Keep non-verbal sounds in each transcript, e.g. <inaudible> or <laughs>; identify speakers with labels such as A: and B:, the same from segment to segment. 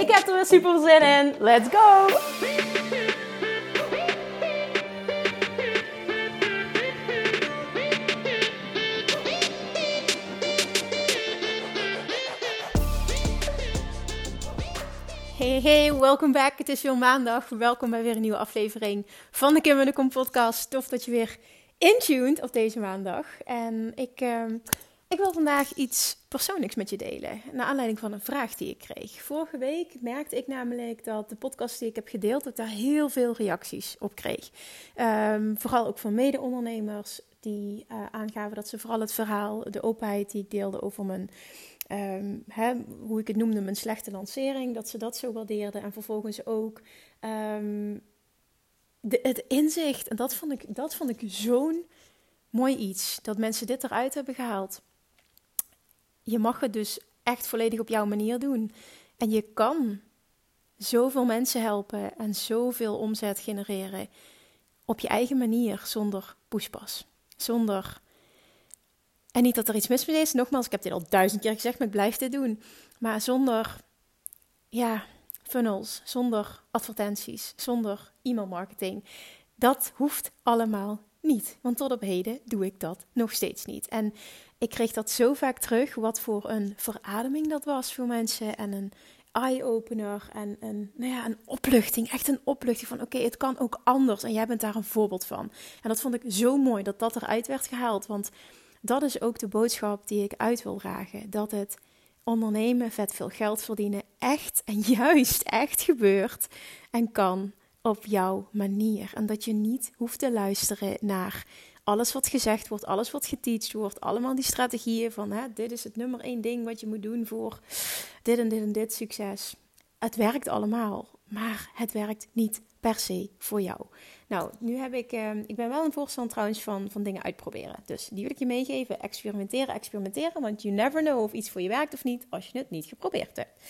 A: Ik heb er weer super zin in. Let's go! Hey, hey, welkom back. Het is weer maandag. Welkom bij weer een nieuwe aflevering van de Kim en de Kom podcast. Tof dat je weer intuned op deze maandag. En ik, uh, ik wil vandaag iets persoonlijks met je delen. Naar aanleiding van een vraag die ik kreeg. Vorige week merkte ik namelijk dat de podcast die ik heb gedeeld, dat ik daar heel veel reacties op kreeg. Um, vooral ook van mede-ondernemers die uh, aangaven dat ze vooral het verhaal, de openheid die ik deelde over mijn um, hè, hoe ik het noemde, mijn slechte lancering, dat ze dat zo waardeerden. En vervolgens ook um, de, het inzicht. En dat vond ik, dat vond ik zo'n mooi iets. Dat mensen dit eruit hebben gehaald. Je mag het dus echt volledig op jouw manier doen. En je kan zoveel mensen helpen en zoveel omzet genereren op je eigen manier zonder pushpas. Zonder en niet dat er iets mis mee is. Nogmaals, ik heb dit al duizend keer gezegd, maar ik blijf dit doen. Maar zonder, ja, funnels, zonder advertenties, zonder e-mailmarketing. Dat hoeft allemaal niet. Want tot op heden doe ik dat nog steeds niet. En ik kreeg dat zo vaak terug, wat voor een verademing dat was voor mensen. En een eye-opener en een, nou ja, een opluchting. Echt een opluchting van oké, het kan ook anders. En jij bent daar een voorbeeld van. En dat vond ik zo mooi dat dat eruit werd gehaald. Want dat is ook de boodschap die ik uit wil dragen. Dat het ondernemen, vet veel geld verdienen, echt en <laughs> juist echt gebeurt en kan op jouw manier. En dat je niet hoeft te luisteren naar alles wat gezegd wordt, alles wat geteacht wordt, allemaal die strategieën van hè, dit is het nummer één ding wat je moet doen voor dit en dit en dit succes. Het werkt allemaal, maar het werkt niet per se voor jou. Nou, nu heb ik, uh, ik ben wel een voorstander trouwens van, van dingen uitproberen. Dus die wil ik je meegeven. Experimenteren, experimenteren. Want you never know of iets voor je werkt of niet als je het niet geprobeerd hebt.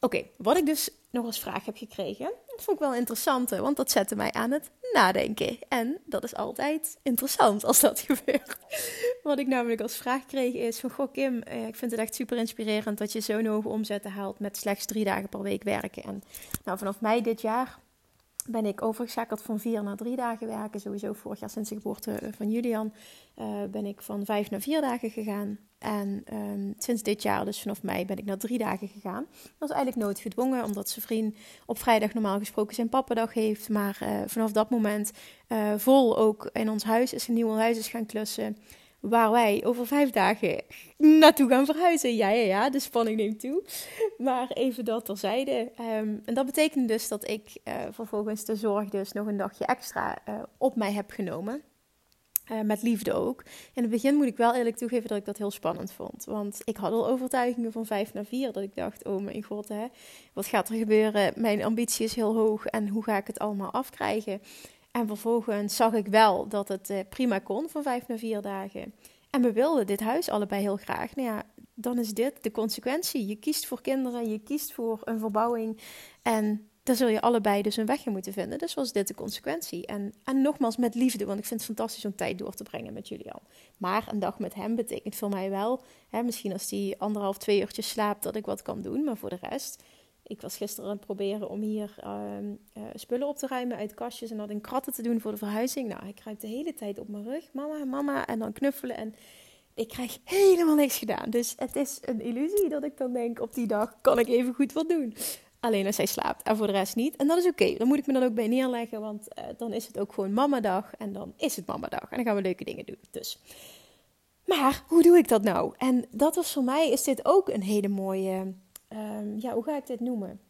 A: Oké, wat ik dus nog als vraag heb gekregen, dat vond ik wel interessant, want dat zette mij aan het nadenken. En dat is altijd interessant als dat <laughs> gebeurt. Wat ik namelijk als vraag kreeg is van, goh Kim, eh, ik vind het echt super inspirerend dat je zo'n hoge omzetten haalt met slechts drie dagen per week werken. En nou, vanaf mei dit jaar ben ik overgeschakeld van vier naar drie dagen werken. Sowieso vorig jaar sinds de geboorte eh, van Julian uh, ben ik van vijf naar vier dagen gegaan. En um, sinds dit jaar, dus vanaf mei, ben ik naar drie dagen gegaan. Dat was eigenlijk nooit gedwongen, omdat zijn vriend op vrijdag normaal gesproken zijn pappendag heeft. Maar uh, vanaf dat moment uh, vol ook in ons huis is een nieuw huis is gaan klussen waar wij over vijf dagen naartoe gaan verhuizen. Ja, ja, ja, de spanning neemt toe. Maar even dat terzijde. Um, en dat betekent dus dat ik uh, vervolgens de zorg dus nog een dagje extra op mij heb genomen. Uh, met liefde ook. In het begin moet ik wel eerlijk toegeven dat ik dat heel spannend vond. Want ik had al overtuigingen van vijf naar vier. Dat ik dacht, oh mijn god, hè, wat gaat er gebeuren? Mijn ambitie is heel hoog en hoe ga ik het allemaal afkrijgen? En vervolgens zag ik wel dat het uh, prima kon van vijf naar vier dagen. En we wilden dit huis allebei heel graag. Nou ja, dan is dit de consequentie. Je kiest voor kinderen, je kiest voor een verbouwing. En daar zul je allebei dus een weg in moeten vinden. Dus was dit de consequentie. En, en nogmaals met liefde, want ik vind het fantastisch om tijd door te brengen met Julian. Maar een dag met hem betekent voor mij wel, hè, misschien als hij anderhalf, twee uurtjes slaapt, dat ik wat kan doen. Maar voor de rest ik was gisteren aan het proberen om hier uh, uh, spullen op te ruimen uit kastjes en dat in kratten te doen voor de verhuizing. Nou, ik kruip de hele tijd op mijn rug, mama, mama, en dan knuffelen. En ik krijg helemaal niks gedaan. Dus het is een illusie dat ik dan denk, op die dag kan ik even goed wat doen. Alleen als hij slaapt en voor de rest niet. En dat is oké. Dan moet ik me dan ook bij neerleggen, want uh, dan is het ook gewoon mamadag. En dan is het mamadag. En dan gaan we leuke dingen doen. Dus. Maar hoe doe ik dat nou? En dat was voor mij, is dit ook een hele mooie um, ja, hoe ga ik dit noemen?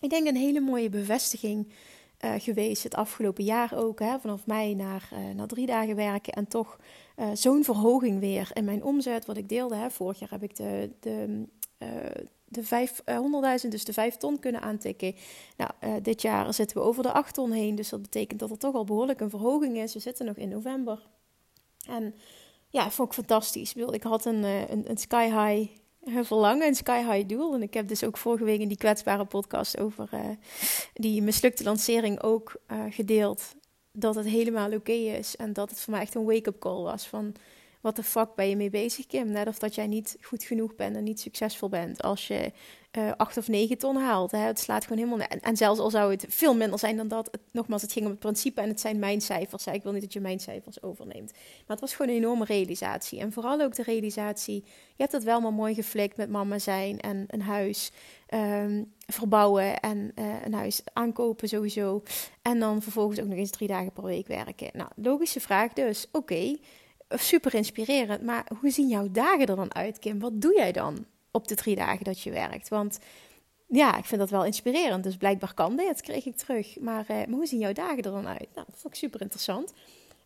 A: Ik denk een hele mooie bevestiging uh, geweest het afgelopen jaar ook. Hè, vanaf mei naar, uh, naar drie dagen werken en toch zo'n verhoging weer in mijn omzet. Wat ik deelde, hè, vorig jaar heb ik de, de de 500.000, dus de 5 ton kunnen aantikken. Nou, dit jaar zitten we over de 8 ton heen. Dus dat betekent dat er toch al behoorlijk een verhoging is. We zitten nog in november. En ja, vond ik fantastisch. Ik, had een, een, een sky high verlangen, een sky high doel. En ik heb dus ook vorige week in die kwetsbare podcast over die mislukte lancering ook gedeeld dat het helemaal oké is. En dat het voor mij echt een wake-up call was van... Wat de fuck ben je mee bezig, Kim? Net of dat jij niet goed genoeg bent en niet succesvol bent als je uh, acht of negen ton haalt. Hè? Het slaat gewoon helemaal... En, en zelfs al zou het veel minder zijn dan dat... Het, nogmaals, het ging om het principe en het zijn mijn cijfers. Ik wil niet dat je mijn cijfers overneemt. Maar het was gewoon een enorme realisatie. En vooral ook de realisatie... Je hebt het wel maar mooi geflikt met mama zijn en een huis um, verbouwen en uh, een huis aankopen sowieso. En dan vervolgens ook nog eens drie dagen per week werken. Nou, logische vraag dus. Oké, super inspirerend. Maar hoe zien jouw dagen er dan uit, Kim? Wat doe jij dan op de drie dagen dat je werkt? Want ja, ik vind dat wel inspirerend. Dus blijkbaar kan dit, kreeg ik terug. Maar, maar hoe zien jouw dagen er dan uit? Nou, dat vond ik super interessant.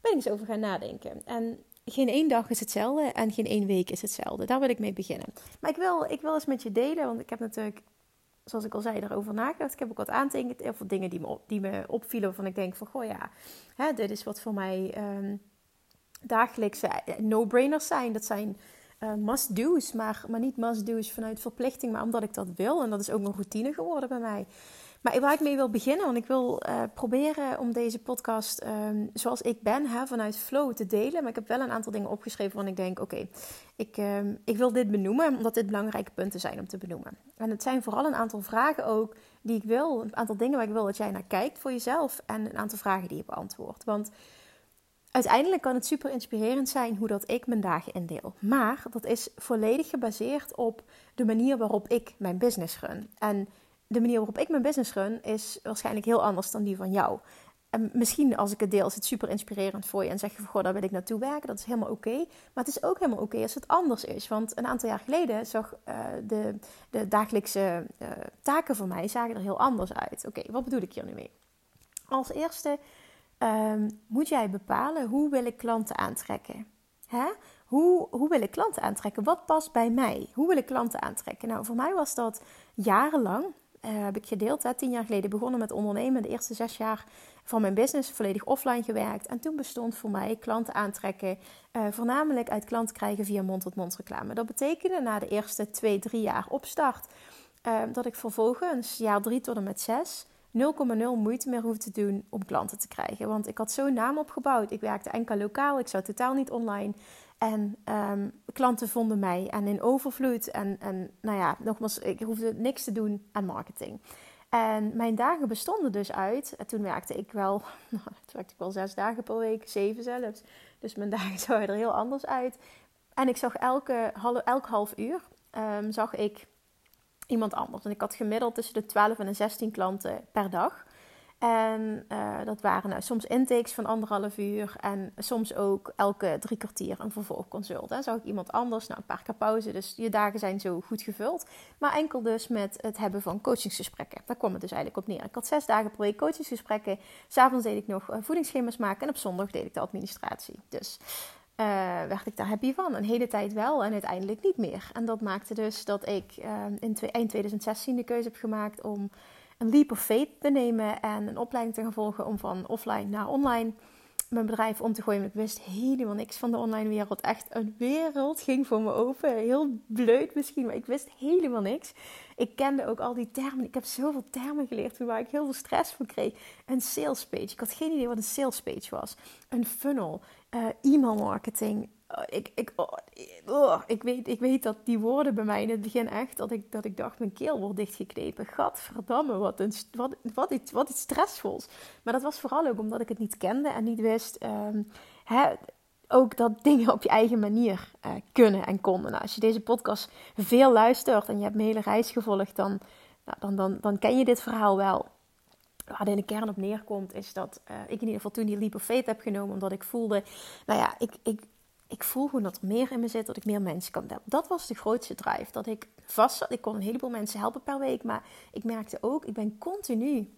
A: Ben ik eens over gaan nadenken. En geen één dag is hetzelfde en geen één week is hetzelfde. Daar wil ik mee beginnen. Maar ik wil, ik wil eens met je delen, want ik heb natuurlijk zoals ik al zei, erover nagedacht. Ik heb ook wat aantekeningen, heel veel dingen die me, die me opvielen. Waarvan ik denk van, goh ja, hè, dit is wat voor mij um, dagelijkse eh, no-brainers zijn. Dat zijn uh, must-do's, maar, maar niet must-do's vanuit verplichting, maar omdat ik dat wil. En dat is ook een routine geworden bij mij. Maar waar ik mee wil beginnen, want ik wil uh, proberen om deze podcast um, zoals ik ben, hè, vanuit flow te delen. Maar ik heb wel een aantal dingen opgeschreven waarvan ik denk, oké, ik, um, ik wil dit benoemen, omdat dit belangrijke punten zijn om te benoemen. En het zijn vooral een aantal vragen ook die ik wil, een aantal dingen waar ik wil dat jij naar kijkt voor jezelf en een aantal vragen die je beantwoordt. Want uiteindelijk kan het super inspirerend zijn hoe dat ik mijn dagen indeel. Maar dat is volledig gebaseerd op de manier waarop ik mijn business run. En de manier waarop ik mijn business run is waarschijnlijk heel anders dan die van jou. En misschien als ik het deel is het super inspirerend voor je en zeg je van goh, daar wil ik naartoe werken. Dat is helemaal oké. Maar het is ook helemaal oké als het anders is. Want een aantal jaar geleden zag uh, de, de dagelijkse uh, taken voor mij zagen er heel anders uit. Oké, wat bedoel ik hier nu mee? Als eerste um, moet jij bepalen hoe wil ik klanten aantrekken. Hè? Hoe, hoe wil ik klanten aantrekken? Wat past bij mij? Hoe wil ik klanten aantrekken? Nou, voor mij was dat jarenlang uh, heb ik gedeeld. Hè, tien jaar geleden begonnen met ondernemen. De eerste zes jaar van mijn business volledig offline gewerkt. En toen bestond voor mij klanten aantrekken, uh, voornamelijk uit klanten krijgen via mond-tot-mond reclame. Dat betekende na de eerste twee, drie jaar opstart, uh, dat ik vervolgens jaar drie tot en met zes 0,0 moeite meer hoefde te doen om klanten te krijgen. Want ik had zo'n naam opgebouwd. Ik werkte enkel lokaal, ik zou totaal niet online. En um, klanten vonden mij en in overvloed. En, en nou ja, nogmaals, ik hoefde niks te doen aan marketing. En mijn dagen bestonden dus uit. En toen werkte ik wel, <laughs> nou, werkte ik wel zes dagen per week, zeven zelfs. Dus mijn <laughs> dagen zagen er heel anders uit. En ik zag elke, elk half uur um, zag ik iemand anders. En ik had gemiddeld tussen de 12 en de 16 klanten per dag. En uh, dat waren nou, soms intakes van anderhalf uur en soms ook elke drie kwartier een vervolgconsult. Dan zag ik iemand anders, nou een paar keer pauze, dus je dagen zijn zo goed gevuld. Maar enkel dus met het hebben van coachingsgesprekken. Daar kwam het dus eigenlijk op neer. Ik had zes dagen per week coachingsgesprekken. S'avonds deed ik nog uh, voedingsschema's maken en op zondag deed ik de administratie. Dus werd ik daar happy van. Een hele tijd wel en uiteindelijk niet meer. En dat maakte dus dat ik in eind 2016 de keuze heb gemaakt om een leap of faith te nemen en een opleiding te gaan volgen om van offline naar online mijn bedrijf om te gooien. ik wist helemaal niks van de online wereld. Echt een wereld ging voor me open. Heel bleut misschien, maar ik wist helemaal niks. Ik kende ook al die termen. Ik heb zoveel termen geleerd waar ik heel veel stress van kreeg. Een sales page. Ik had geen idee wat een sales page was. Een funnel. Uh, e-mail marketing. Oh, ik, ik, oh, oh, ik, weet, ik weet dat die woorden bij mij in het begin echt, dat ik, dat ik dacht, mijn keel wordt dichtgeknepen. Gadverdamme, wat, een, wat, wat, iets, wat iets stressvols. Maar dat was vooral ook omdat ik het niet kende en niet wist um, hè, ook dat <laughs> dingen op je eigen manier kunnen en konden. Nou, als je deze podcast veel luistert en je hebt mijn hele reis gevolgd, dan, nou, dan, dan, dan ken je dit verhaal wel waar in de kern op neerkomt, is dat uh, ik in ieder geval toen die leap of faith heb genomen. Omdat ik voelde, nou ja, ik, ik, ik voel gewoon dat er meer in me zit, dat ik meer mensen kan helpen. Dat was de grootste drive. Dat ik vast zat. Ik kon een heleboel mensen helpen per week. Maar ik merkte ook, ik ben continu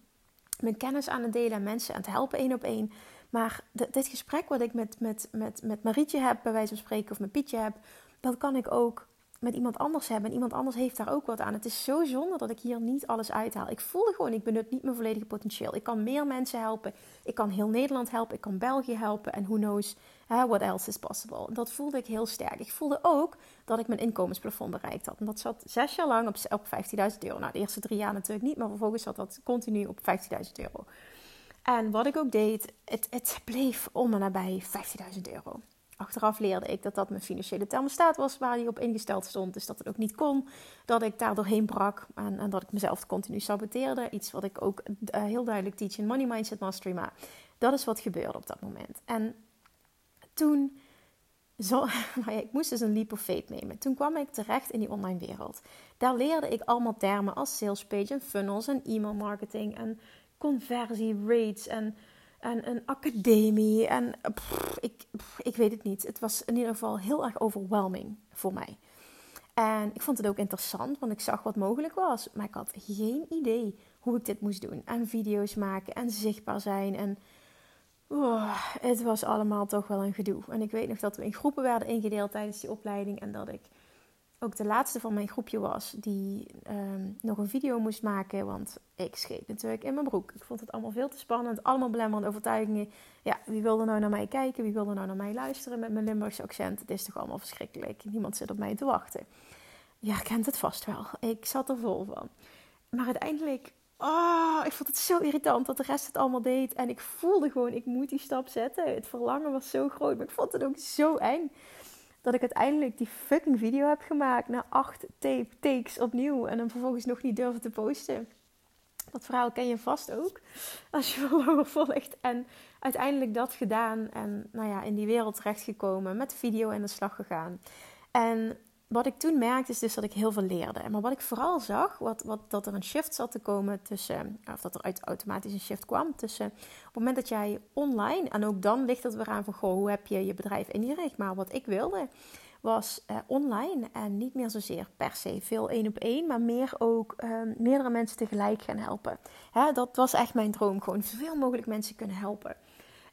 A: mijn kennis aan het delen en mensen aan het helpen één op één. Maar dit gesprek wat ik met, met, met, met Marietje heb, bij wijze van spreken, of met Pietje heb, dat kan ik ook met iemand anders heb en iemand anders heeft daar ook wat aan. Het is zo zonde dat ik hier niet alles uithaal. Ik voelde gewoon, ik benut niet mijn volledige potentieel. Ik kan meer mensen helpen. Ik kan heel Nederland helpen. Ik kan België helpen. En who knows what else is possible. Dat voelde ik heel sterk. Ik voelde ook dat ik mijn inkomensplafond bereikt had. En dat zat zes jaar lang op, op 15.000 euro. Nou, de eerste drie jaar natuurlijk niet. Maar vervolgens zat dat continu op 15.000 euro. En wat ik ook deed, het, het bleef om en nabij 15.000 euro. Achteraf leerde ik dat dat mijn financiële thermostaat was waar die op ingesteld stond. Dus dat het ook niet kon. Dat ik daar doorheen brak en, dat ik mezelf continu saboteerde. Iets wat ik ook uh, heel duidelijk teach in Money Mindset Mastery. Maar dat is wat gebeurde op dat moment. En toen, zo, <laughs> ik moest dus een leap of faith nemen. Toen kwam ik terecht in die online wereld. Daar leerde ik allemaal termen als sales page en funnels en e-mail marketing en conversie rates en en een academie. En ik, ik weet het niet. Het was in ieder geval heel erg overwhelming voor mij. En ik vond het ook interessant, want ik zag wat mogelijk was. Maar ik had geen idee hoe ik dit moest doen. En video's maken en zichtbaar zijn. En oh, het was allemaal toch wel een gedoe. En ik weet nog dat we in groepen werden ingedeeld tijdens die opleiding. En dat ik ook de laatste van mijn groepje was die ehm, nog een video moest maken. Want ik scheet natuurlijk in mijn broek. Ik vond het allemaal veel te spannend. Allemaal belemmerende overtuigingen. Ja, wie wilde nou naar mij kijken? Wie wilde nou naar mij luisteren met mijn Limburgse accent? Het is toch allemaal verschrikkelijk. Niemand zit op mij te wachten. Ja, kent het vast wel. Ik zat er vol van. Maar uiteindelijk, oh, ik vond het zo irritant dat de rest het allemaal deed. En ik voelde gewoon, ik moet die stap zetten. Het verlangen was zo groot, maar ik vond het ook zo eng dat ik uiteindelijk die fucking video heb gemaakt na acht tape takes opnieuw en dan vervolgens nog niet durven te posten. Dat verhaal ken je vast ook, <laughs> als je <laughs> wel langer volgt. En uiteindelijk dat gedaan en nou ja, in die wereld terechtgekomen, met video in de slag gegaan. En wat ik toen merkte is dus dat ik heel veel leerde. Maar wat ik vooral zag, wat, wat, dat er een shift zat te komen tussen, of dat er uit automatisch een shift kwam tussen op het moment dat jij online, en ook dan ligt het weer aan van, goh, hoe heb je je bedrijf ingericht? Maar wat ik wilde, was uh, online en niet meer zozeer per se veel één op één, maar meer ook uh, meerdere mensen tegelijk gaan helpen. Hè, dat was echt mijn droom, gewoon zoveel mogelijk mensen kunnen helpen.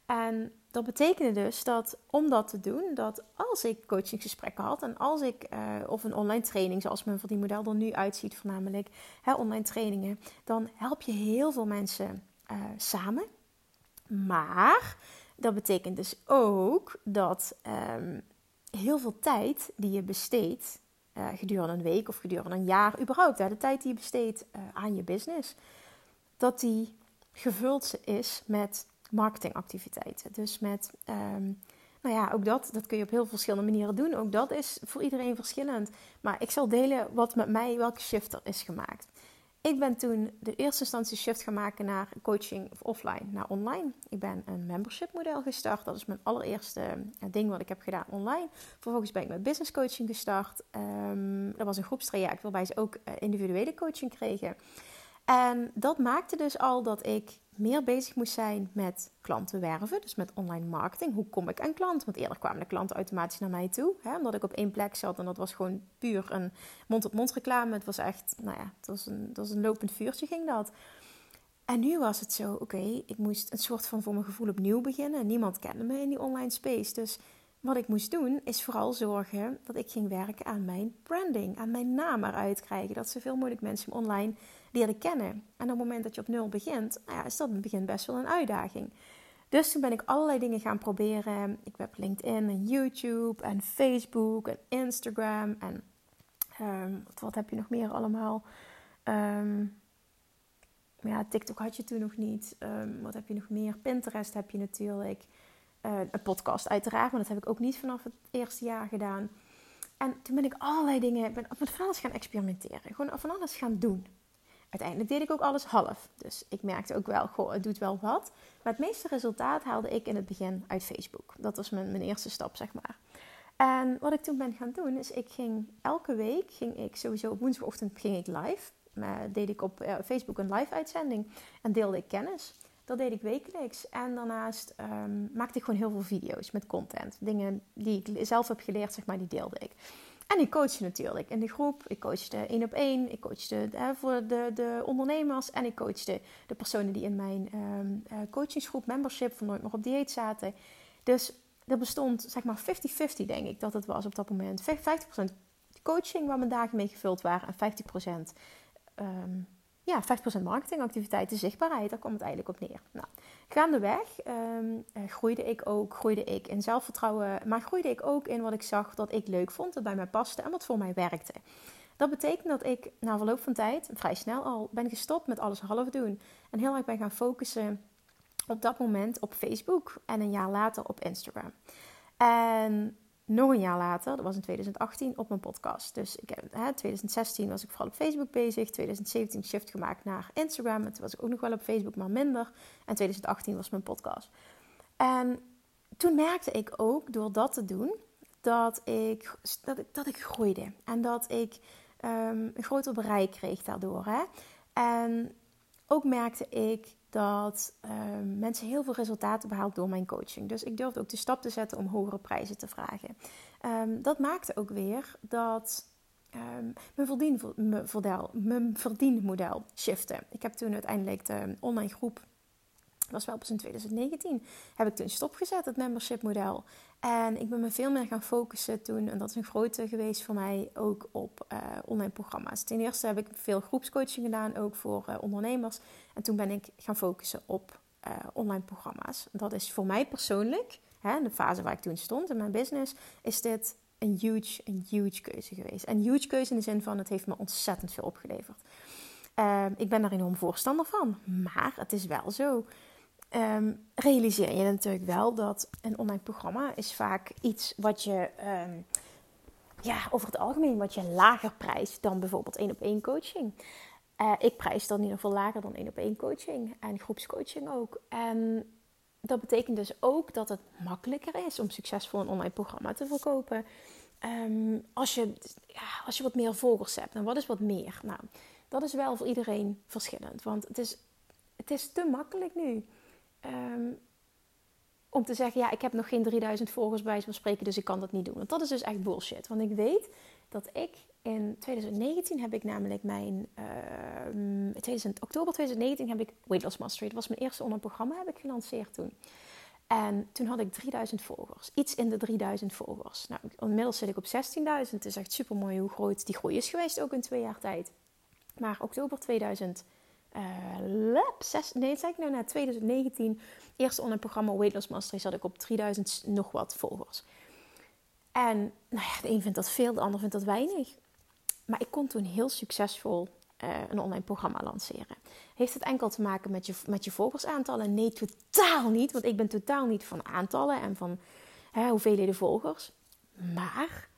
A: En dat betekende dus dat om dat te doen, dat als ik coachingsgesprekken had en als ik, uh, of een online training, zoals mijn verdienmodel er nu uitziet, voornamelijk hè, online trainingen, dan help je heel veel mensen uh, samen. Maar dat betekent dus ook dat um, heel veel tijd die je besteedt uh, gedurende een week of gedurende een jaar, überhaupt, hè, de tijd die je besteedt aan je business, dat die gevuld is met marketingactiviteiten. Dus met, um, nou ja, ook dat, dat kun je op heel verschillende manieren doen. Ook dat is voor iedereen verschillend. Maar ik zal delen wat met mij, welke shift er is gemaakt. Ik ben toen de eerste instantie shift gaan maken naar coaching of offline naar online. Ik ben een membership model gestart. Dat is mijn allereerste eh, ding wat ik heb gedaan online. Vervolgens ben ik met business coaching gestart. Um, dat was een groepstraject waarbij ze ook eh, individuele coaching kregen. En dat maakte dus al dat ik meer bezig moest zijn met klanten werven, dus met online marketing. Hoe kom ik aan klanten? Want eerder kwamen de klanten automatisch naar mij toe, hè, omdat ik op één plek zat en dat was gewoon puur een mond-op-mond reclame. Het was echt, nou ja, het was een, het was een lopend vuurtje ging dat. En nu was het zo, oké, ik moest een soort van voor mijn gevoel opnieuw beginnen. Niemand kende me in die online space, dus wat ik moest doen is vooral zorgen dat ik ging werken aan mijn branding, aan mijn naam eruit krijgen. Dat zoveel mogelijk mensen me online leerden kennen. En op het moment dat je op nul begint, nou ja, is dat in het begin best wel een uitdaging. Dus toen ben ik allerlei dingen gaan proberen. Ik heb LinkedIn en YouTube en Facebook en Instagram en um, wat, heb je nog meer allemaal? Um, ja, TikTok had je toen nog niet. Um, wat heb je nog meer? Pinterest heb je natuurlijk. Uh, een podcast uiteraard, maar dat heb ik ook niet vanaf het eerste jaar gedaan. En toen ben ik allerlei dingen, ben van alles gaan experimenteren. Gewoon van alles gaan doen. Uiteindelijk deed ik ook alles half. Dus ik merkte ook wel, goh, het doet wel wat. Maar het meeste resultaat haalde ik in het begin uit Facebook. Dat was mijn, mijn eerste stap, zeg maar. En wat ik toen ben gaan doen, is ik ging elke week, ging ik sowieso op woensdagochtend ging ik live. Maar deed ik op Facebook een live uitzending en deelde ik kennis. Dat deed ik wekelijks. En daarnaast um, maakte ik gewoon heel veel video's met content. Dingen die ik zelf heb geleerd, zeg maar, die deelde ik. En ik coachte natuurlijk in de groep. Ik coachte één op één. Ik coachte hè, voor de, de ondernemers. En ik coachte de personen die in mijn um, coachingsgroep, membership, van Nooit meer op dieet zaten. Dus er bestond zeg maar 50-50 denk ik dat het was op dat moment. 50% coaching waar mijn dagen mee gevuld waren. En 50% um, ja, 5% marketingactiviteiten, zichtbaarheid, daar kwam het eigenlijk op neer. Nou, gaandeweg um, groeide ik ook, groeide ik in zelfvertrouwen, maar groeide ik ook in wat ik zag dat ik leuk vond, dat bij mij paste en wat voor mij werkte. Dat betekent dat ik na verloop van tijd, vrij snel al, ben gestopt met alles half doen. En heel erg ben gaan focussen op dat moment op Facebook en een jaar later op Instagram. En nog een jaar later, dat was in 2018, op mijn podcast. Dus ik heb, hè, 2016 was ik vooral op Facebook bezig. 2017 shift gemaakt naar Instagram. En toen was ik ook nog wel op Facebook, maar minder. En 2018 was mijn podcast. En toen merkte ik ook, door dat te doen, dat ik, dat ik, dat ik groeide. En dat ik um, een groter bereik kreeg daardoor. Hè? En ook merkte ik dat ehm, mensen heel veel resultaten behaalden door mijn coaching. Dus ik durfde ook de stap te zetten om hogere prijzen te vragen. Um, dat maakte ook weer dat um, mijn, mijn verdienmodel shifte. Ik heb toen uiteindelijk de online groep was wel pas in 2019. Heb ik toen stopgezet, het membership model. En ik ben me veel meer gaan focussen toen, en dat is een grote geweest voor mij, ook op uh, online programma's. Ten eerste heb ik veel groepscoaching gedaan, ook voor uh, ondernemers. En toen ben ik gaan focussen op uh, online programma's. Dat is voor mij persoonlijk, hè, de fase waar ik toen stond in mijn business, is dit een huge, een huge keuze geweest. En huge keuze in de zin van, het heeft me ontzettend veel opgeleverd. Ehm, ik ben daar enorm voorstander van. Maar het is wel zo um, realiseer je natuurlijk wel dat een online programma is vaak iets wat je um, ja, over het algemeen wat je lager prijst dan bijvoorbeeld één op één coaching. Uh, ik prijs dan in ieder geval lager dan één op één coaching en groepscoaching ook. En dat betekent dus ook dat het makkelijker is om succesvol een online programma te verkopen. Um, als, je, ja, als je wat meer volgers hebt. En wat is wat meer? Nou, dat is wel voor iedereen verschillend. Want het is, het is te makkelijk nu Ehm, om te zeggen, ja, ik heb nog geen 3000 volgers bij van spreken, dus ik kan dat niet doen. Want dat is dus echt bullshit. Want ik weet dat ik in 2019 heb ik namelijk mijn, uh, 2000, oktober 2019 heb ik Weight Loss Mastery, dat was mijn eerste online programma, heb ik gelanceerd toen. En toen had ik 3000 volgers. Iets in de 3000 volgers. Nou, inmiddels zit ik op 16.000. Het is echt super mooi hoe groot die groei is geweest, ook in twee jaar tijd. Maar oktober 2000 uh, lab, nee, zei ik nou na 2019, eerste online programma Weight Loss Mastery, zat ik op 3000 nog wat volgers. En nou ja, de een vindt dat veel, de ander vindt dat weinig. Maar ik kon toen heel succesvol uh, een online programma lanceren. Heeft het enkel te maken met je, met je volgersaantallen? Nee, totaal niet. Want ik ben totaal niet van aantallen en van hè, hoeveelheden volgers. Maar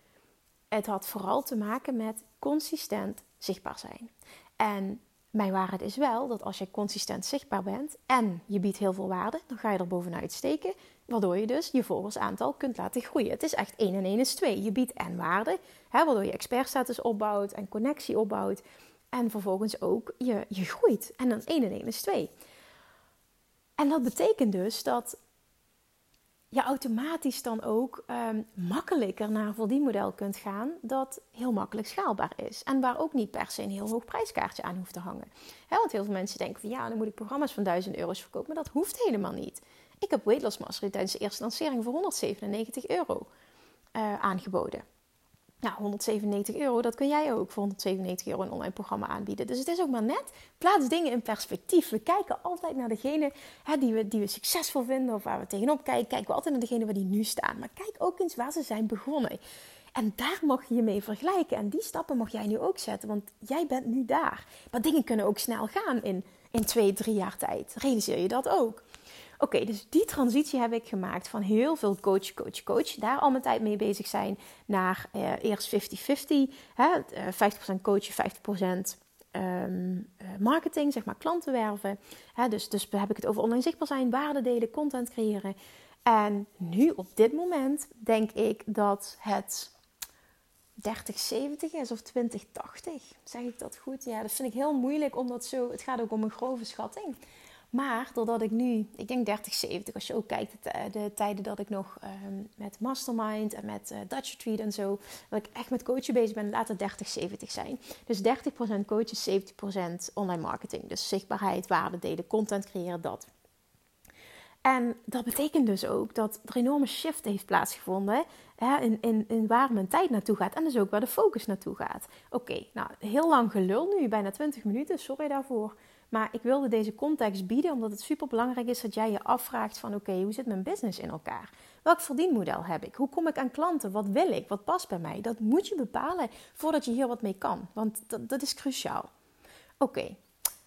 A: het had vooral te maken met consistent zichtbaar zijn. En mijn waarheid is wel dat als je consistent zichtbaar bent en je biedt heel veel waarde, dan ga je er bovenuit steken. Waardoor je dus je volgersaantal kunt laten groeien. Het is echt 1 en 1 is 2. Je biedt en waarde, hè, waardoor je expertstatus opbouwt en connectie opbouwt. En vervolgens ook je, je groeit. En dan 1 en 1 is 2. En dat betekent dus dat je automatisch dan ook um, makkelijker naar een verdienmodel kunt gaan dat heel makkelijk schaalbaar is. En waar ook niet per se een heel hoog prijskaartje aan hoeft te hangen. want heel veel mensen denken van ja, dan moet ik programma's van 1000 euro's verkopen. Maar dat hoeft helemaal niet. Ik heb Weight tijdens de eerste lancering voor 197 euro uh, aangeboden. Nou, 197 euro, dat kun jij ook voor 197 euro een online programma aanbieden. Dus het is ook maar net, plaats dingen in perspectief. We kijken altijd naar degene hè, die, we, die we succesvol vinden of waar we tegenop kijken. Kijken we altijd naar degene waar die nu staan. Maar kijk ook eens waar ze zijn begonnen. En daar mag je je mee vergelijken. En die stappen mag jij nu ook zetten, want jij bent nu daar. Maar dingen kunnen ook snel gaan in, in twee, drie jaar tijd. Realiseer je dat ook? Oké, dus die transitie heb ik gemaakt van heel veel coach, coach, coach. Daar al mijn tijd mee bezig zijn. Naar uh, eerst 50-50. Uh, 50% coachen, 50% um, marketing, zeg maar klanten werven. Hè, dus, dus heb ik het over online zichtbaar zijn, waarde delen, content creëren. En nu op dit moment denk ik dat het 30-70 is of 20-80. Zeg ik dat goed? Ja, dat vind ik heel moeilijk omdat zo. Het gaat ook om een grove schatting. Maar doordat ik nu, ik denk 30, 70, als je ook kijkt, de, de tijden dat ik nog um, met Mastermind en met uh, Dutch Retreat en zo, dat ik echt met coachen bezig ben, laat het 30, 70 zijn. Dus 30% coachen, 70% online marketing. Dus zichtbaarheid, waarde delen, content creëren, dat. En dat betekent dus ook dat er een enorme shift heeft plaatsgevonden hè, in, in, in, waar mijn tijd naartoe gaat. En dus ook waar de focus naartoe gaat. Oké, nou, heel lang gelul nu, bijna 20 minuten, sorry daarvoor. Maar ik wilde deze context bieden omdat het super belangrijk is dat jij je afvraagt van oké, hoe zit mijn business in elkaar? Welk verdienmodel heb ik? Hoe kom ik aan klanten? Wat wil ik? Wat past bij mij? Dat moet je bepalen voordat je hier wat mee kan. Want dat, dat is cruciaal. Oké,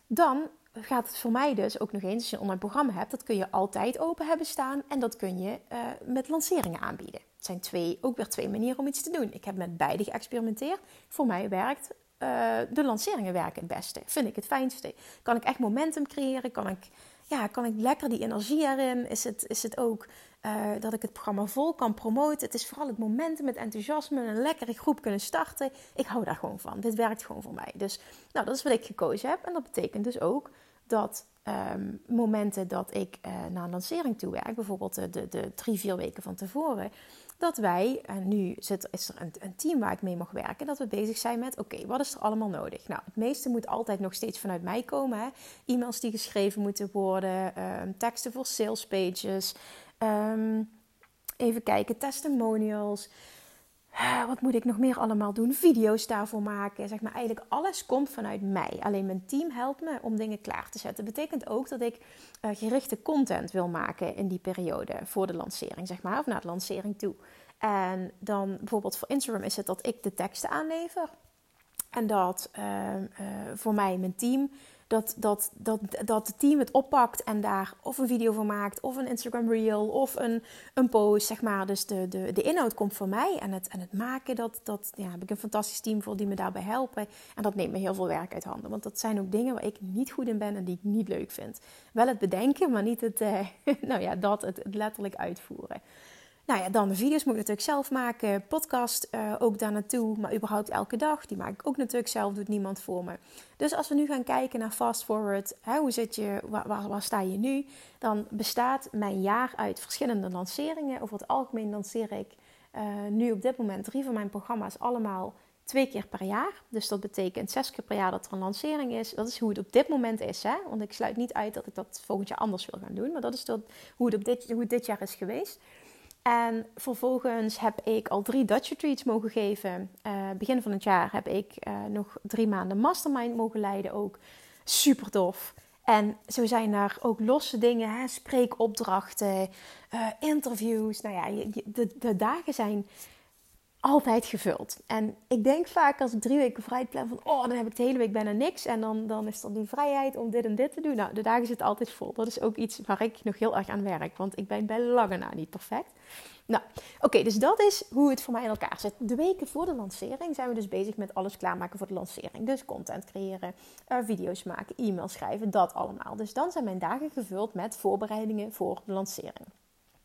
A: dan gaat het voor mij dus ook nog eens, als je een online programma hebt, dat kun je altijd open hebben staan en dat kun je uh, met lanceringen aanbieden. Het zijn twee, ook weer twee manieren om iets te doen. Ik heb met beide geëxperimenteerd. Voor mij werkt uh, de lanceringen werken het beste. Vind ik het fijnste. Kan ik echt momentum creëren? Kan ik, ja, kan ik lekker die energie erin? Is het, is het ook uh, dat ik het programma vol kan promoten? Het is vooral het momentum, het enthousiasme, een lekkere groep kunnen starten. Ik hou daar gewoon van. Dit werkt gewoon voor mij. Dus nou, dat is wat ik gekozen heb. En dat betekent dus ook dat um, momenten dat ik uh, naar een lancering toe werk, bijvoorbeeld de, de, de, drie, vier weken van tevoren, dat wij, en nu zit, is er een, een, team waar ik mee mag werken, dat we bezig zijn met: oké, wat is er allemaal nodig? Nou, het meeste moet altijd nog steeds vanuit mij komen. Hè? E-mails die geschreven moeten worden, um, teksten voor sales pages, um, even kijken, testimonials. Wat moet ik nog meer allemaal doen? Video's daarvoor maken. Zeg maar, eigenlijk alles komt vanuit mij. Alleen mijn team helpt me om dingen klaar te zetten. Dat betekent ook dat ik uh, gerichte content wil maken in die periode voor de lancering, zeg maar, of naar de lancering toe. En dan bijvoorbeeld voor Instagram is het dat ik de teksten aanlever. En dat uh, uh, voor mij mijn team dat, dat, dat, dat het team het oppakt en daar of een video van maakt, of een Instagram reel, of een, een post, zeg maar. Dus de, de, de inhoud komt van mij en het, en het maken, dat, dat ja, heb ik een fantastisch team voor die me daarbij helpen. En dat neemt me heel veel werk uit handen, want dat zijn ook dingen waar ik niet goed in ben en die ik niet leuk vind. Wel het bedenken, maar niet het, eh, <laughs> nou ja, dat, het, het letterlijk uitvoeren. Nou ja, dan de video's moet ik natuurlijk zelf maken. Podcast uh, ook daar naartoe. Maar überhaupt elke dag. Die maak ik ook natuurlijk zelf. Doet niemand voor me. Dus als we nu gaan kijken naar fast forward. Hè, hoe zit je, waar, waar, sta je nu? Dan bestaat mijn jaar uit verschillende lanceringen. Over het algemeen lanceer ik uh, nu op dit moment drie van mijn programma's allemaal twee keer per jaar. Dus dat betekent zes keer per jaar dat er een lancering is. Dat is hoe het op dit moment is. Hè? Want ik sluit niet uit dat ik dat volgend jaar anders wil gaan doen. Maar dat is dat, hoe, het op dit, hoe het dit jaar is geweest. En vervolgens heb ik al drie Dutch retreats mogen geven. Uh, begin van het jaar heb ik uh, nog drie maanden mastermind mogen leiden ook. Super tof. En zo zijn er ook losse dingen, hè? spreekopdrachten, uh, interviews. Nou ja, de, de dagen zijn altijd gevuld. En ik denk vaak als ik drie weken vrij plan van... oh, dan heb ik de hele week bijna niks. En dan, dan is er die vrijheid om dit en dit te doen. Nou, de dagen zitten altijd vol. Dat is ook iets waar ik nog heel erg aan werk. Want ik ben bij lange na niet perfect. Nou, oké, dus dat is hoe het voor mij in elkaar zit. De weken voor de lancering zijn we dus bezig met alles klaarmaken voor de lancering. Dus content creëren, uh, video's maken, e-mails schrijven, dat allemaal. Dus dan zijn mijn dagen gevuld met voorbereidingen voor de lancering.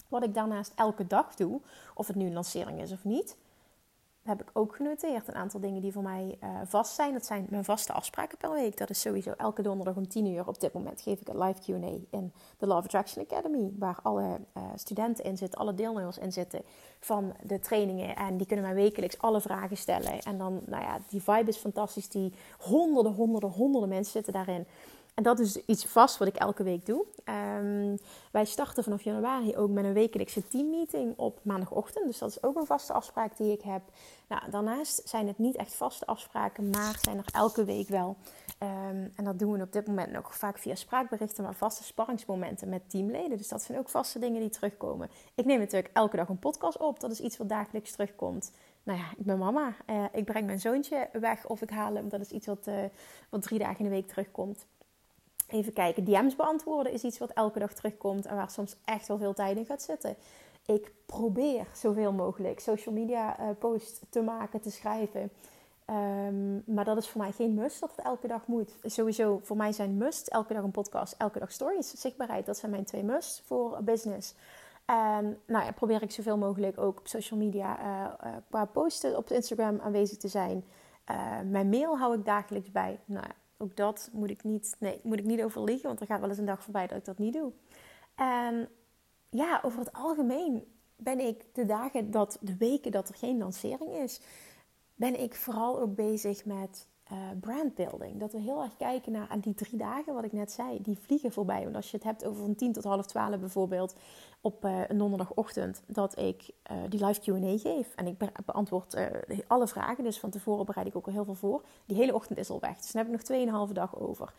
A: Wat ik daarnaast elke dag doe, of het nu een lancering is of niet heb ik ook genoteerd. Een aantal dingen die voor mij uh, vast zijn. Dat zijn mijn vaste afspraken per week. Dat is sowieso elke donderdag om 10 uur. Op dit moment geef ik een live QA in de Love Attraction Academy. Waar alle uh, studenten in zitten, alle deelnemers in zitten van de trainingen. En die kunnen mij wekelijks alle vragen stellen. En dan, nou ja, die vibe is fantastisch. Die honderden, honderden, honderden mensen zitten daarin. En dat is iets vast wat ik elke week doe. Um, wij starten vanaf januari ook met een wekelijkse teammeeting op maandagochtend. Dus dat is ook een vaste afspraak die ik heb. Nou, daarnaast zijn het niet echt vaste afspraken, maar zijn er elke week wel. Um, en dat doen we op dit moment nog vaak via spraakberichten, maar vaste sparringsmomenten met teamleden. Dus dat zijn ook vaste dingen die terugkomen. Ik neem natuurlijk elke dag een podcast op. Dat is iets wat dagelijks terugkomt. Nou ja, ik ben mama. Uh, ik breng mijn zoontje weg of ik haal hem. Dat is iets wat, uh, wat drie dagen in de week terugkomt. Even kijken, DM's beantwoorden is iets wat elke dag terugkomt en waar soms echt wel veel tijd in gaat zitten. Ik probeer zoveel mogelijk social media uh, posts te maken, te schrijven. Um, maar dat is voor mij geen must dat het elke dag moet. Sowieso, voor mij zijn must elke dag een podcast, elke dag stories, zichtbaarheid. Dat zijn mijn twee must voor business. En nou ja, probeer ik zoveel mogelijk ook op social media uh, qua posten op Instagram aanwezig te zijn. mijn mail hou ik dagelijks bij. Nou ja, ook dat moet ik niet, nee, moet ik niet overliggen, want er gaat wel eens een dag voorbij dat ik dat niet doe. En ja, over het algemeen ben ik de dagen dat, de weken dat er geen lancering is, ben ik vooral ook bezig met uh, brandbuilding. Dat we heel erg kijken naar aan die drie dagen, wat ik net zei, die vliegen voorbij. Want als je het hebt over van 10 tot half 12 bijvoorbeeld op uh, een donderdagochtend, dat ik uh, die live QA geef. En ik beantwoord alle vragen, dus van tevoren bereid ik ook al heel veel voor. Die hele ochtend is al weg, dus dan heb ik nog 2,5 dag over.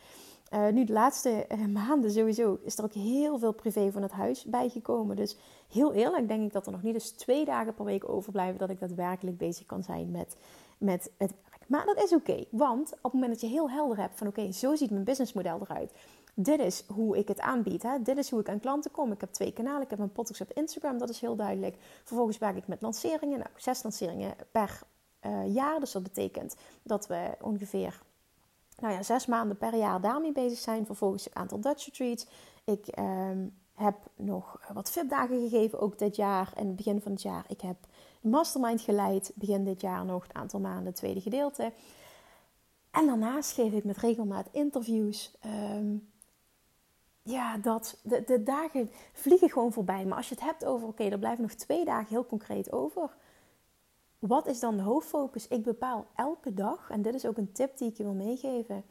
A: nu de laatste maanden sowieso is er ook heel veel privé van het huis bijgekomen. Dus heel eerlijk denk ik dat er nog niet eens twee dagen per week overblijven dat ik daadwerkelijk bezig kan zijn met, met het maar dat is oké, want op het moment dat je heel helder hebt van oké, zo ziet mijn businessmodel eruit. Dit is hoe ik het aanbied. Hè? Dit is hoe ik aan klanten kom. Ik heb twee kanalen. Ik heb een podcast op Instagram, dat is heel duidelijk. Vervolgens werk ik met lanceringen. Nou, zes lanceringen per uh, jaar. Dus dat betekent dat we ongeveer nou ja, zes maanden per jaar daarmee bezig zijn. Vervolgens een aantal Dutch retreats. Ik um, heb nog wat VIP-dagen gegeven, ook dit jaar en begin van het jaar. Ik heb mastermind geleid, begin dit jaar nog, een aantal maanden, tweede gedeelte. En daarnaast geef ik met regelmaat interviews. Ehm, ja, dat, de, de, dagen vliegen gewoon voorbij. Maar als je het hebt over, oké, er blijven nog twee dagen heel concreet over. Wat is dan de hoofdfocus? Ik bepaal elke dag, en dit is ook een tip die ik je wil meegeven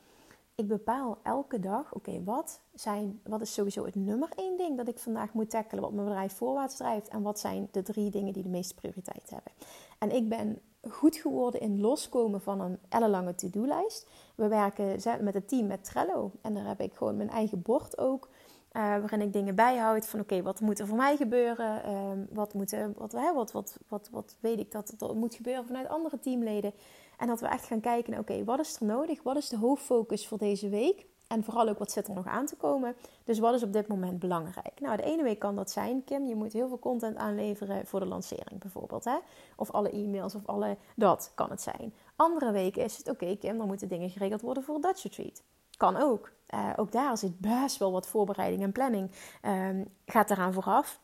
A: ik bepaal elke dag, oké, wat wat, wat is sowieso het nummer één ding dat ik vandaag moet tackelen, wat mijn bedrijf voorwaarts drijft, en wat zijn de drie dingen die de meeste prioriteit hebben. En ik ben goed geworden in loskomen van een ellenlange to-do-lijst. We werken met het team met Trello en daar heb ik gewoon mijn eigen bord ook. Uh, waarin ik dingen bijhoud van oké, wat moet er voor mij gebeuren? Uh, wat, moet, wat, wat, wat, wat, wat weet ik dat er moet gebeuren vanuit andere teamleden? En dat we echt gaan kijken oké, wat is er nodig? Wat is de hoofdfocus voor deze week? En vooral ook, wat zit er nog aan te komen? Dus wat is op dit moment belangrijk? Nou, de ene week kan dat zijn, Kim, je moet heel veel content aanleveren voor de lancering bijvoorbeeld. Hè? Of alle e-mails of alle, dat kan het zijn. Andere weken is het, oké Kim, dan moeten dingen geregeld worden voor Dutch Retreat. Kan ook. Uh, ook daar zit best wel wat voorbereiding en planning. Um, gaat eraan vooraf.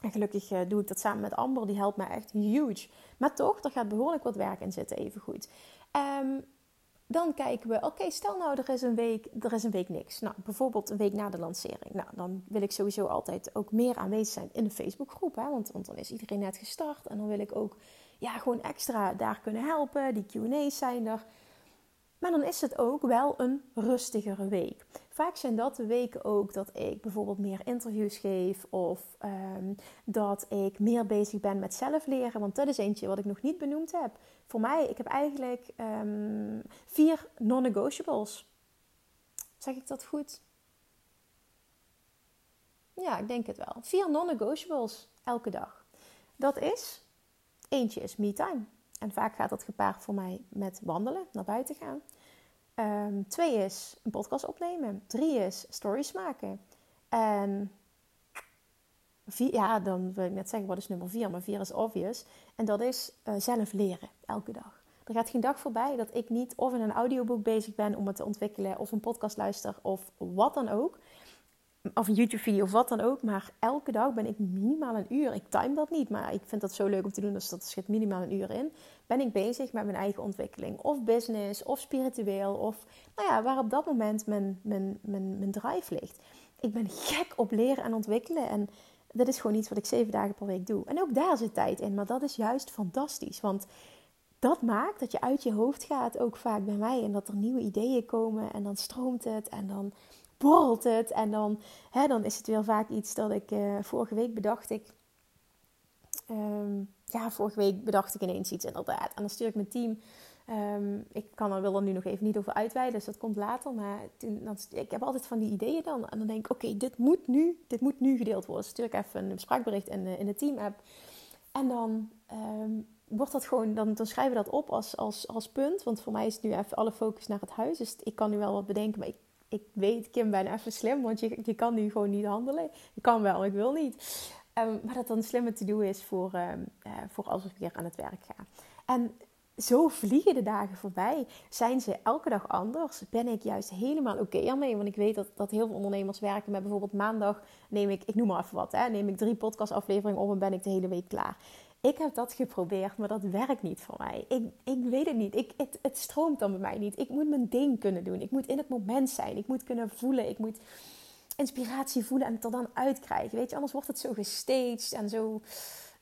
A: En gelukkig uh, doe ik dat samen met Amber. Die helpt mij echt huge. Maar toch, er gaat behoorlijk wat werk in zitten, even goed. Um, dan kijken we, oké, stel nou er is een week, er is een week niks. Nou, bijvoorbeeld een week na de lancering. Nou, dan wil ik sowieso altijd ook meer aanwezig zijn in de Facebookgroep. Hè? Want, want dan is iedereen net gestart. En dan wil ik ook ja, gewoon extra daar kunnen helpen. Die Q&A's zijn er. Maar dan is het ook wel een rustigere week. Vaak zijn dat de weken ook dat ik bijvoorbeeld meer interviews geef of ehm, dat ik meer bezig ben met zelf leren. Want dat is eentje wat ik nog niet benoemd heb. Voor mij, ik heb eigenlijk um, vier non-negotiables. Zeg ik dat goed? Ja, ik denk het wel. Vier non-negotiables elke dag. Dat is, eentje is me-time. En vaak gaat dat gepaard voor mij met wandelen, naar buiten gaan. Um, twee is een podcast opnemen. Drie is stories maken. En vier, ja, dan wil ik net zeggen, wat is nummer vier? Maar vier is obvious. En dat is uh, zelf leren, elke dag. Er gaat geen dag voorbij dat ik niet of in een audioboek bezig ben om het te ontwikkelen, of een podcast luister, of wat dan ook of een YouTube-video of wat dan ook. Maar elke dag ben ik minimaal een uur. Ik time dat niet, maar ik vind dat zo leuk om te doen. Dus dat schiet minimaal een uur in. Ben ik bezig met mijn eigen ontwikkeling. Of business, of spiritueel. Of nou ja, waar op dat moment mijn, mijn, mijn, mijn drive ligt. Ik ben gek op leren en ontwikkelen. En dat is gewoon iets wat ik zeven dagen per week doe. En ook daar zit tijd in. Maar dat is juist fantastisch. Want dat maakt dat je uit je hoofd gaat, ook vaak bij mij. En dat er nieuwe ideeën komen. En dan stroomt het. En dan borrelt het. En dan, hè, dan is het weer vaak iets dat ik uh, vorige week bedacht. Ik, um, ja, vorige week bedacht ik ineens iets inderdaad. En dan stuur ik mijn team. Um, ik kan er, wil nu nog even niet over uitweiden, dus dat komt later. Maar toen, dan, ik heb altijd van die ideeën dan. En dan denk ik, oké, dit moet nu, dit moet nu gedeeld worden. Dus stuur ik even een spraakbericht in in de team-app. En dan um, wordt dat gewoon, dan, dan schrijven we dat op als, als, als punt. Want voor mij is het nu even alle focus naar het huis. Dus ik kan nu wel wat bedenken, maar ik ik weet, Kim, ben even slim, want je, je kan nu gewoon niet handelen. Je kan wel, ik wil niet. Um, maar dat dan slimmer te doen is voor, um, uh, voor als ik weer aan het werk ga. En zo vliegen de dagen voorbij. Zijn ze elke dag anders? Ben ik juist helemaal oké ermee? Want ik weet dat, dat heel veel ondernemers werken met bijvoorbeeld maandag neem ik, ik noem maar even wat, hè, neem ik drie podcastafleveringen op en ben ik de hele week klaar. Ik heb dat geprobeerd, maar dat werkt niet voor mij. Ik, ik weet het niet. Ik, het, stroomt dan bij mij niet. Ik moet mijn ding kunnen doen. Ik moet in het moment zijn. Ik moet kunnen voelen. Ik moet inspiratie voelen en het er dan uitkrijgen. Weet je, anders wordt het zo gestaged en zo.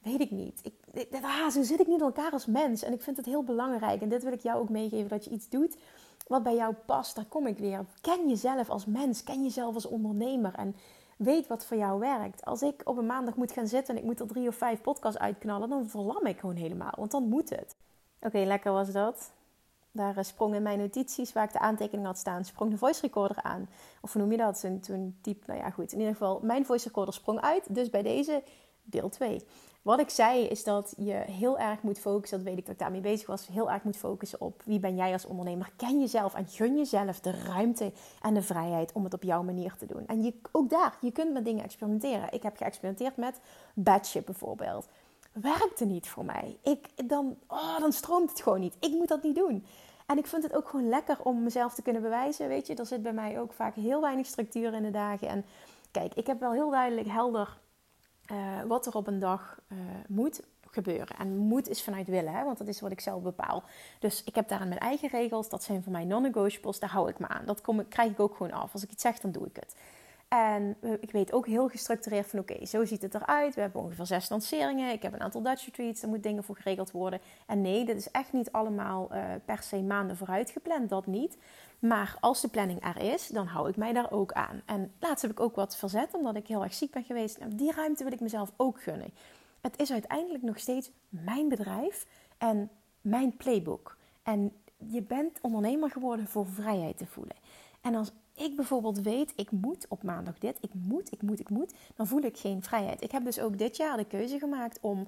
A: Weet ik niet. Ik, ah, zo zit ik niet in elkaar als mens. En ik vind het heel belangrijk. En dit wil ik jou ook meegeven: dat je iets doet wat bij jou past, daar kom ik weer. Ken jezelf als mens, ken jezelf als ondernemer en weet wat voor jou werkt. Als ik op een maandag moet gaan zitten en ik moet er drie of vijf podcasts uitknallen, dan verlam ik gewoon helemaal, want dan moet het. Oké, lekker was dat. Daar eh, sprong in mijn notities, waar ik de aantekening had staan, sprong de voice recorder aan. Of hoe noem je dat? Toen, toen diep, nou ja, goed. In ieder geval, mijn voice recorder sprong uit. Dus bij deze deel 2. Wat ik zei is dat je heel erg moet focussen, dat weet ik dat ik daarmee bezig was, heel erg moet focussen op wie ben jij als ondernemer. Ken jezelf en gun jezelf de ruimte en de vrijheid om het op jouw manier te doen. En je, ook daar, je kunt met dingen experimenteren. Ik heb geëxperimenteerd met badge bijvoorbeeld. Werkte niet voor mij. Ik, dan, oh, dan stroomt het gewoon niet. Ik moet dat niet doen. En ik vind het ook gewoon lekker om mezelf te kunnen bewijzen. Weet je, er zit bij mij ook vaak heel weinig structuur in de dagen. En kijk, ik heb wel heel duidelijk helder uh, wat er op een dag uh, moet gebeuren. En moet is vanuit willen, hè? want dat is wat ik zelf bepaal. Dus ik heb daarin mijn eigen regels. Dat zijn voor mij non-negotiables. Daar hou ik me aan. Dat kom, krijg ik ook gewoon af. Als ik iets zeg, dan doe ik het. En ik weet ook heel gestructureerd van oké, zo ziet het eruit. We hebben ongeveer zes lanceringen. Ik heb een aantal Dutch retreats. Er moet dingen voor geregeld worden. En nee, dit is echt niet allemaal per se maanden vooruit gepland. Dat niet. Maar als de planning er is, dan hou ik mij daar ook aan. En laatst heb ik ook wat verzet, omdat ik heel erg ziek ben geweest. En die ruimte wil ik mezelf ook gunnen. Het is uiteindelijk nog steeds mijn bedrijf en mijn playbook. En je bent ondernemer geworden voor vrijheid te voelen. En als ik bijvoorbeeld weet, ik moet op maandag dit, ik moet, ik moet, ik moet, dan voel ik geen vrijheid. Ik heb dus ook dit jaar de keuze gemaakt om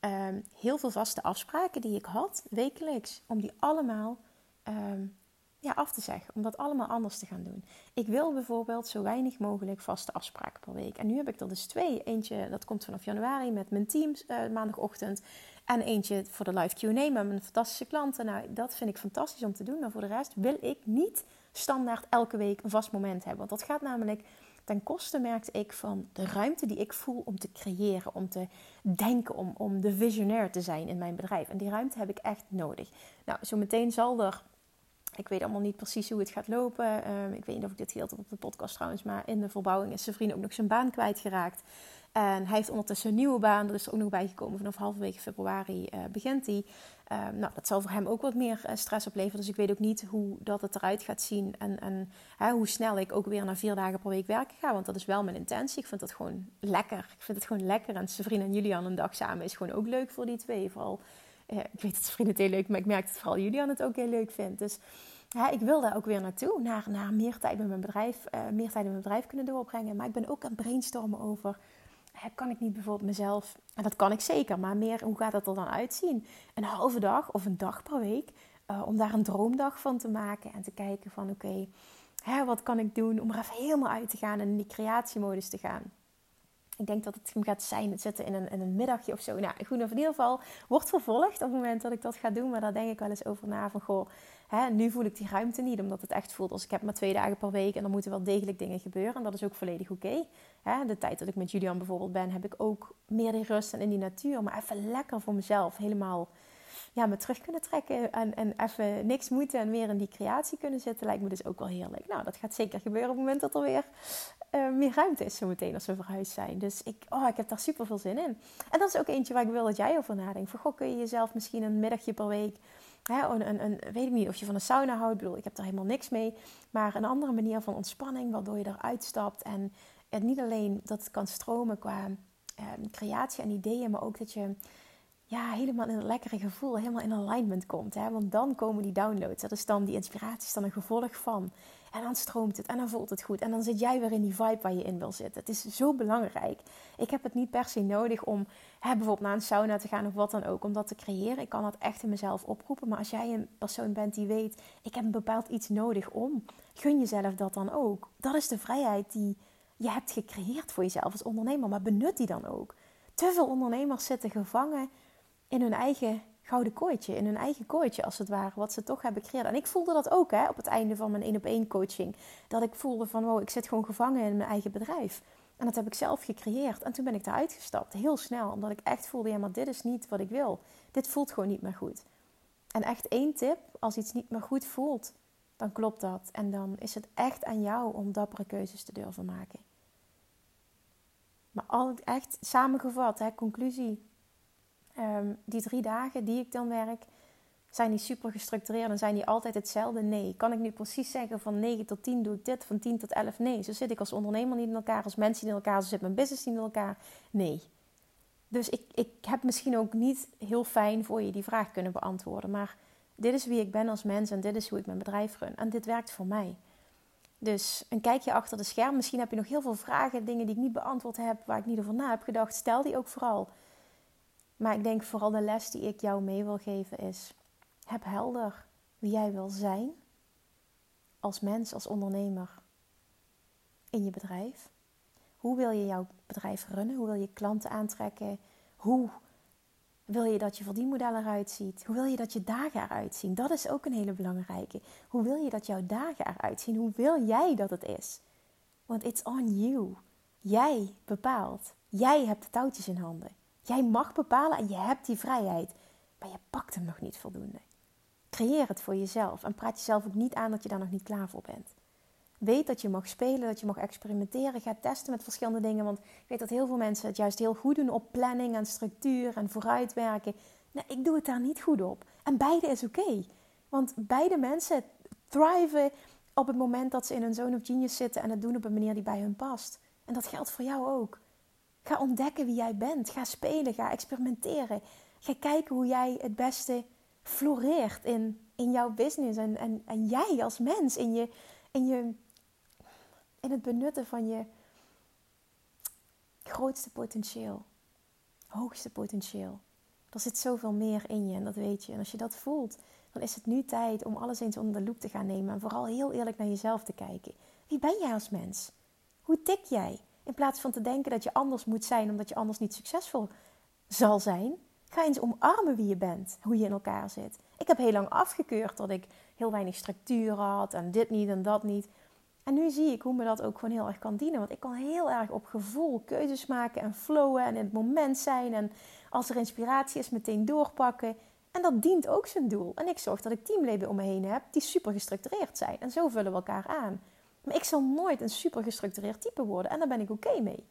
A: um, heel veel vaste afspraken die ik had, wekelijks, om die allemaal um, ja, af te zeggen. Om dat allemaal anders te gaan doen. Ik wil bijvoorbeeld zo weinig mogelijk vaste afspraken per week. En nu heb ik er dus twee. Eentje, dat komt vanaf januari met mijn team uh, maandagochtend. En eentje voor de live Q&A met mijn fantastische klanten. Nou, dat vind ik fantastisch om te doen. Maar voor de rest wil ik niet standaard elke week een vast moment hebben. Want dat gaat namelijk ten koste, merkte ik, van de ruimte die ik voel om te creëren. Om te denken, om, om de visionair te zijn in mijn bedrijf. En die ruimte heb ik echt nodig. Nou, zo meteen zal er ik weet allemaal niet precies hoe het gaat lopen. Ehm, ik weet niet of ik dit heel op de podcast trouwens. Maar in de verbouwing is zijn vriend ook nog zijn baan kwijtgeraakt. En hij heeft ondertussen een nieuwe baan. Er is er ook nog bijgekomen. Vanaf halverwege februari uh, begint hij. Uh, nou, dat zal voor hem ook wat meer uh, stress opleveren. Dus ik weet ook niet hoe dat het eruit gaat zien. En, en hè, hoe snel ik ook weer naar vier dagen per week werken ga. Want dat is wel mijn intentie. Ik vind dat gewoon lekker. Ik vind het gewoon lekker. En zijn en Julian een dag samen is gewoon ook leuk voor die twee. Vooral ik weet dat vrienden het heel leuk, maar ik merk dat vooral Julian het ook heel leuk vindt. Dus ik wil daar ook weer naartoe, naar, meer tijd met mijn bedrijf, uh, meer tijd in mijn bedrijf kunnen doorbrengen. Maar ik ben ook aan het brainstormen over, kan ik niet bijvoorbeeld mezelf, en dat kan ik zeker, maar meer hoe gaat dat er dan uitzien? Een halve dag of een dag per week, uh, om daar een droomdag van te maken en te kijken van oké, wat kan ik doen om er even helemaal uit te gaan en in die creatiemodus te gaan ik denk dat het hem gaat zijn, het zitten in een, in een middagje of zo. Nou, goed, in ieder geval wordt vervolgd op het moment dat ik dat ga doen. Maar daar denk ik wel eens over na van, goh, hè, nu voel ik die ruimte niet. Omdat het echt voelt als ik heb maar twee dagen per week en dan moeten wel degelijk dingen gebeuren. En dat is ook volledig oké. De tijd dat ik met Julian bijvoorbeeld ben, heb ik ook meer die rust en in die natuur. Maar even lekker voor mezelf, helemaal ja, me terug kunnen trekken en, en even niks moeten en weer in die creatie kunnen zitten, lijkt me dus ook wel heerlijk. Nou, dat gaat zeker gebeuren op het moment dat er weer uh, meer ruimte is, zo meteen als we verhuisd zijn. Dus ik, oh, ik heb daar super veel zin in. En dat is ook eentje waar ik wil dat jij over nadenkt. Goh, kun je jezelf misschien een middagje per week, hè, een, een, weet ik niet of je van een sauna houdt. Ik bedoel, ik heb daar helemaal niks mee. Maar een andere manier van ontspanning, waardoor je eruit stapt. En het niet alleen dat kan stromen qua uh, creatie en ideeën, maar ook dat je ja, helemaal in een lekkere gevoel, helemaal in alignment komt. Hè? Want dan komen die downloads. Dat is dan die inspiratie, is dan een gevolg van. En dan stroomt het en dan voelt het goed. En dan zit jij weer in die vibe waar je in wil zitten. Het is zo belangrijk. Ik heb het niet per se nodig om hè, bijvoorbeeld naar een sauna te gaan of wat dan ook. Om dat te creëren. Ik kan dat echt in mezelf oproepen. Maar als jij een persoon bent die weet, ik heb een bepaald iets nodig om. Gun jezelf dat dan ook. Dat is de vrijheid die je hebt gecreëerd voor jezelf als ondernemer. Maar benut die dan ook. Te veel ondernemers zitten gevangen in hun eigen gouden kooitje, in hun eigen kooitje als het ware, wat ze toch hebben gecreëerd. En ik voelde dat ook hè, op het einde van mijn één op één coaching. Dat ik voelde van, wow, ik zit gewoon gevangen in mijn eigen bedrijf. En dat heb ik zelf gecreëerd. En toen ben ik eruit gestapt, heel snel. Omdat ik echt voelde, ja, maar dit is niet wat ik wil. Dit voelt gewoon niet meer goed. En echt één tip, als iets niet meer goed voelt, dan klopt dat. En dan is het echt aan jou om dappere keuzes te durven maken. Maar al echt samengevat, hè, conclusie. Ehm, die drie dagen die ik dan werk, Zijn die super gestructureerd en zijn die altijd hetzelfde? Nee. Kan ik nu precies zeggen van 9 tot 10 doe ik dit, van 10 tot 11? Nee. Zo zit ik als ondernemer niet in elkaar, als mensen niet in elkaar, zo zit mijn business niet in elkaar. Nee. Dus ik, ik heb misschien ook niet heel fijn voor je die vraag kunnen beantwoorden. Maar dit is wie ik ben als mens en dit is hoe ik mijn bedrijf run. En dit werkt voor mij. Dus een kijkje achter de scherm. Misschien heb je nog heel veel vragen, dingen die ik niet beantwoord heb, waar ik niet over na heb gedacht. Stel die ook vooral. Maar ik denk vooral de les die ik jou mee wil geven is: heb helder wie jij wil zijn als mens, als ondernemer in je bedrijf. Hoe wil je jouw bedrijf runnen? Hoe wil je klanten aantrekken? Hoe wil je dat je verdienmodel eruit ziet? Hoe wil je dat je dagen eruit zien? Dat is ook een hele belangrijke. Hoe wil je dat jouw dagen eruit zien? Hoe wil jij dat het is? Want it's on you. Jij bepaalt. Jij hebt de touwtjes in handen. Jij mag bepalen en je hebt die vrijheid. Maar je pakt hem nog niet voldoende. Creëer het voor jezelf en praat jezelf ook niet aan dat je daar nog niet klaar voor bent. Weet dat je mag spelen, dat je mag experimenteren. Ga testen met verschillende dingen. Want ik weet dat heel veel mensen het juist heel goed doen op planning en structuur en vooruitwerken. Nou, ik doe het daar niet goed op. En beide is oké. Want beide mensen thriven op het moment dat ze in een zone of genius zitten en het doen op een manier die bij hun past. En dat geldt voor jou ook. Ga ontdekken wie jij bent. Ga spelen, ga experimenteren. Ga kijken hoe jij het beste floreert in, in jouw business. En, en, en jij als mens in je, in je in het benutten van je grootste potentieel, hoogste potentieel. Er zit zoveel meer in je en dat weet je. En als je dat voelt, dan is het nu tijd om alles eens onder de loep te gaan nemen en vooral heel eerlijk naar jezelf te kijken. Wie ben jij als mens? Hoe tik jij? In plaats van te denken dat je anders moet zijn omdat je anders niet succesvol zal zijn, ga eens omarmen wie je bent, hoe je in elkaar zit. Ik heb heel lang afgekeurd dat ik heel weinig structuur had en dit niet en dat niet. En nu zie ik hoe me dat ook gewoon heel erg kan dienen. Want ik kan heel erg op gevoel keuzes maken en flowen en in het moment zijn. En als er inspiratie is, meteen doorpakken. En dat dient ook zijn doel. En ik zorg dat ik teamleden om me heen heb die super gestructureerd zijn. En zo vullen we elkaar aan. Maar ik zal nooit een super gestructureerd type worden. En daar ben ik oké mee.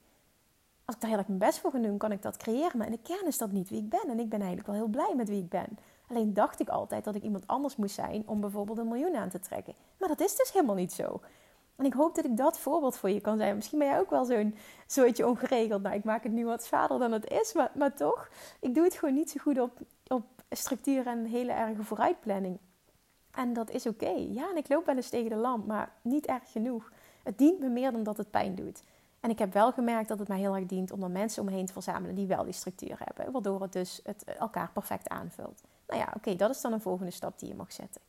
A: Als ik daar erg mijn best voor ga doen, kan ik dat creëren. Maar in de kern is dat niet wie ik ben. En ik ben eigenlijk wel heel blij met wie ik ben. Alleen dacht ik altijd dat ik iemand anders moest zijn om bijvoorbeeld een miljoen aan te trekken. Maar dat is dus helemaal niet zo. En ik hoop dat ik dat voorbeeld voor je kan zijn. Misschien ben jij ook wel zo'n zoietje ongeregeld. Nou, ik maak het nu wat zwaarder dan het is, maar, maar toch. Ik doe het gewoon niet zo goed op, op structuur en hele erge vooruitplanning. En dat is oké. Ja, en ik loop wel eens tegen de lamp, maar niet erg genoeg. Het dient me meer dan dat het pijn doet. En ik heb wel gemerkt dat het mij heel erg dient om er mensen om me te verzamelen die wel die structuur hebben. Waardoor het dus het elkaar perfect aanvult. Nou ja, oké, dat is dan een volgende stap die je mag zetten.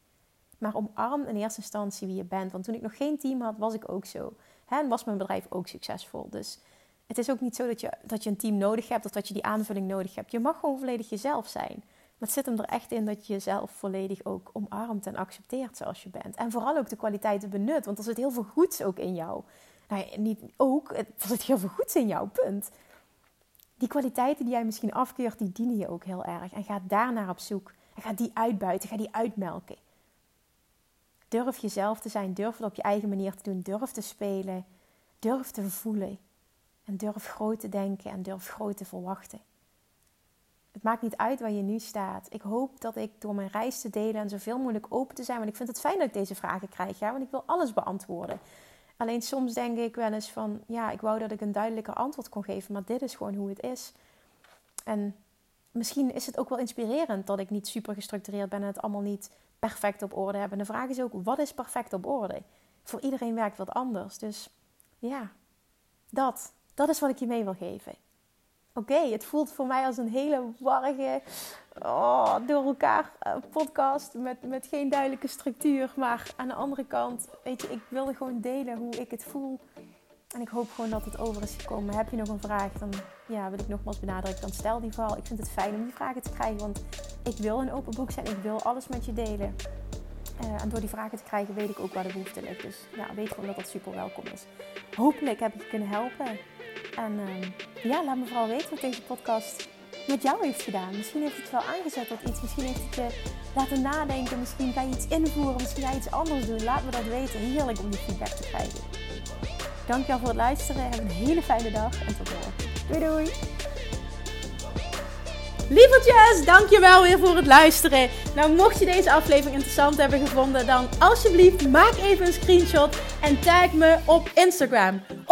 A: Maar omarm in eerste instantie wie je bent. Want toen ik nog geen team had, was ik ook zo. En was mijn bedrijf ook succesvol. Dus het is ook niet zo dat je, dat je een team nodig hebt of dat je die aanvulling nodig hebt. Je mag gewoon volledig jezelf zijn. Maar het zit hem er echt in dat je jezelf volledig ook omarmt en accepteert zoals je bent. En vooral ook de kwaliteiten benut. Want er zit heel veel goeds ook in jou. Nou, niet ook, er zit heel veel goeds in jou, punt. Die kwaliteiten die jij misschien afkeurt, die dienen je ook heel erg. En ga daarnaar op zoek. En ga die uitbuiten, ga die uitmelken. Durf jezelf te zijn, durf het op je eigen manier te doen, durf te spelen, durf te voelen. En durf groot te denken en durf groot te verwachten. Het maakt niet uit waar je nu staat. Ik hoop dat ik door mijn reis te delen en zoveel mogelijk open te zijn. Want ik vind het fijn dat ik deze vragen krijg, ja, want ik wil alles beantwoorden. Alleen soms denk ik wel eens van, ja, ik wou dat ik een duidelijker antwoord kon geven, maar dit is gewoon hoe het is. En misschien is het ook wel inspirerend dat ik niet super gestructureerd ben en het allemaal niet perfect op orde hebben. En de vraag is ook, wat is perfect op orde? Voor iedereen werkt wat anders. Dus ja, dat. Dat is wat ik je mee wil geven. Oké, het voelt voor mij als een hele warrige, oh, door elkaar uh, podcast met, met geen duidelijke structuur. Maar aan de andere kant, weet je, ik wilde gewoon delen hoe ik het voel. En ik hoop gewoon dat het over is gekomen. Heb je nog een vraag, dan ja, wil ik nogmaals benadrukken. Dan stel die vooral. Ik vind het fijn om die vragen te krijgen, want ik wil een open boek zijn. Ik wil alles met je delen. Uh, en door die vragen te krijgen weet ik ook waar de behoefte ligt. Dus ja, weet gewoon dat dat super welkom is. Hopelijk heb ik je kunnen helpen. En uh, ja, laat me vooral weten wat deze podcast met jou heeft gedaan. Misschien heeft het wel aangezet tot iets. Misschien heeft het je laten nadenken. Misschien ga je iets invoeren. Misschien ga je iets anders doen. Laat me dat weten. Heerlijk om die feedback te krijgen. Dankjewel voor het luisteren. Heb een hele fijne dag en tot morgen. Doei doei! Lievertjes, dankjewel weer voor het luisteren. Nou, mocht je deze aflevering interessant hebben gevonden, dan alsjeblieft maak even een screenshot en tag me op Instagram.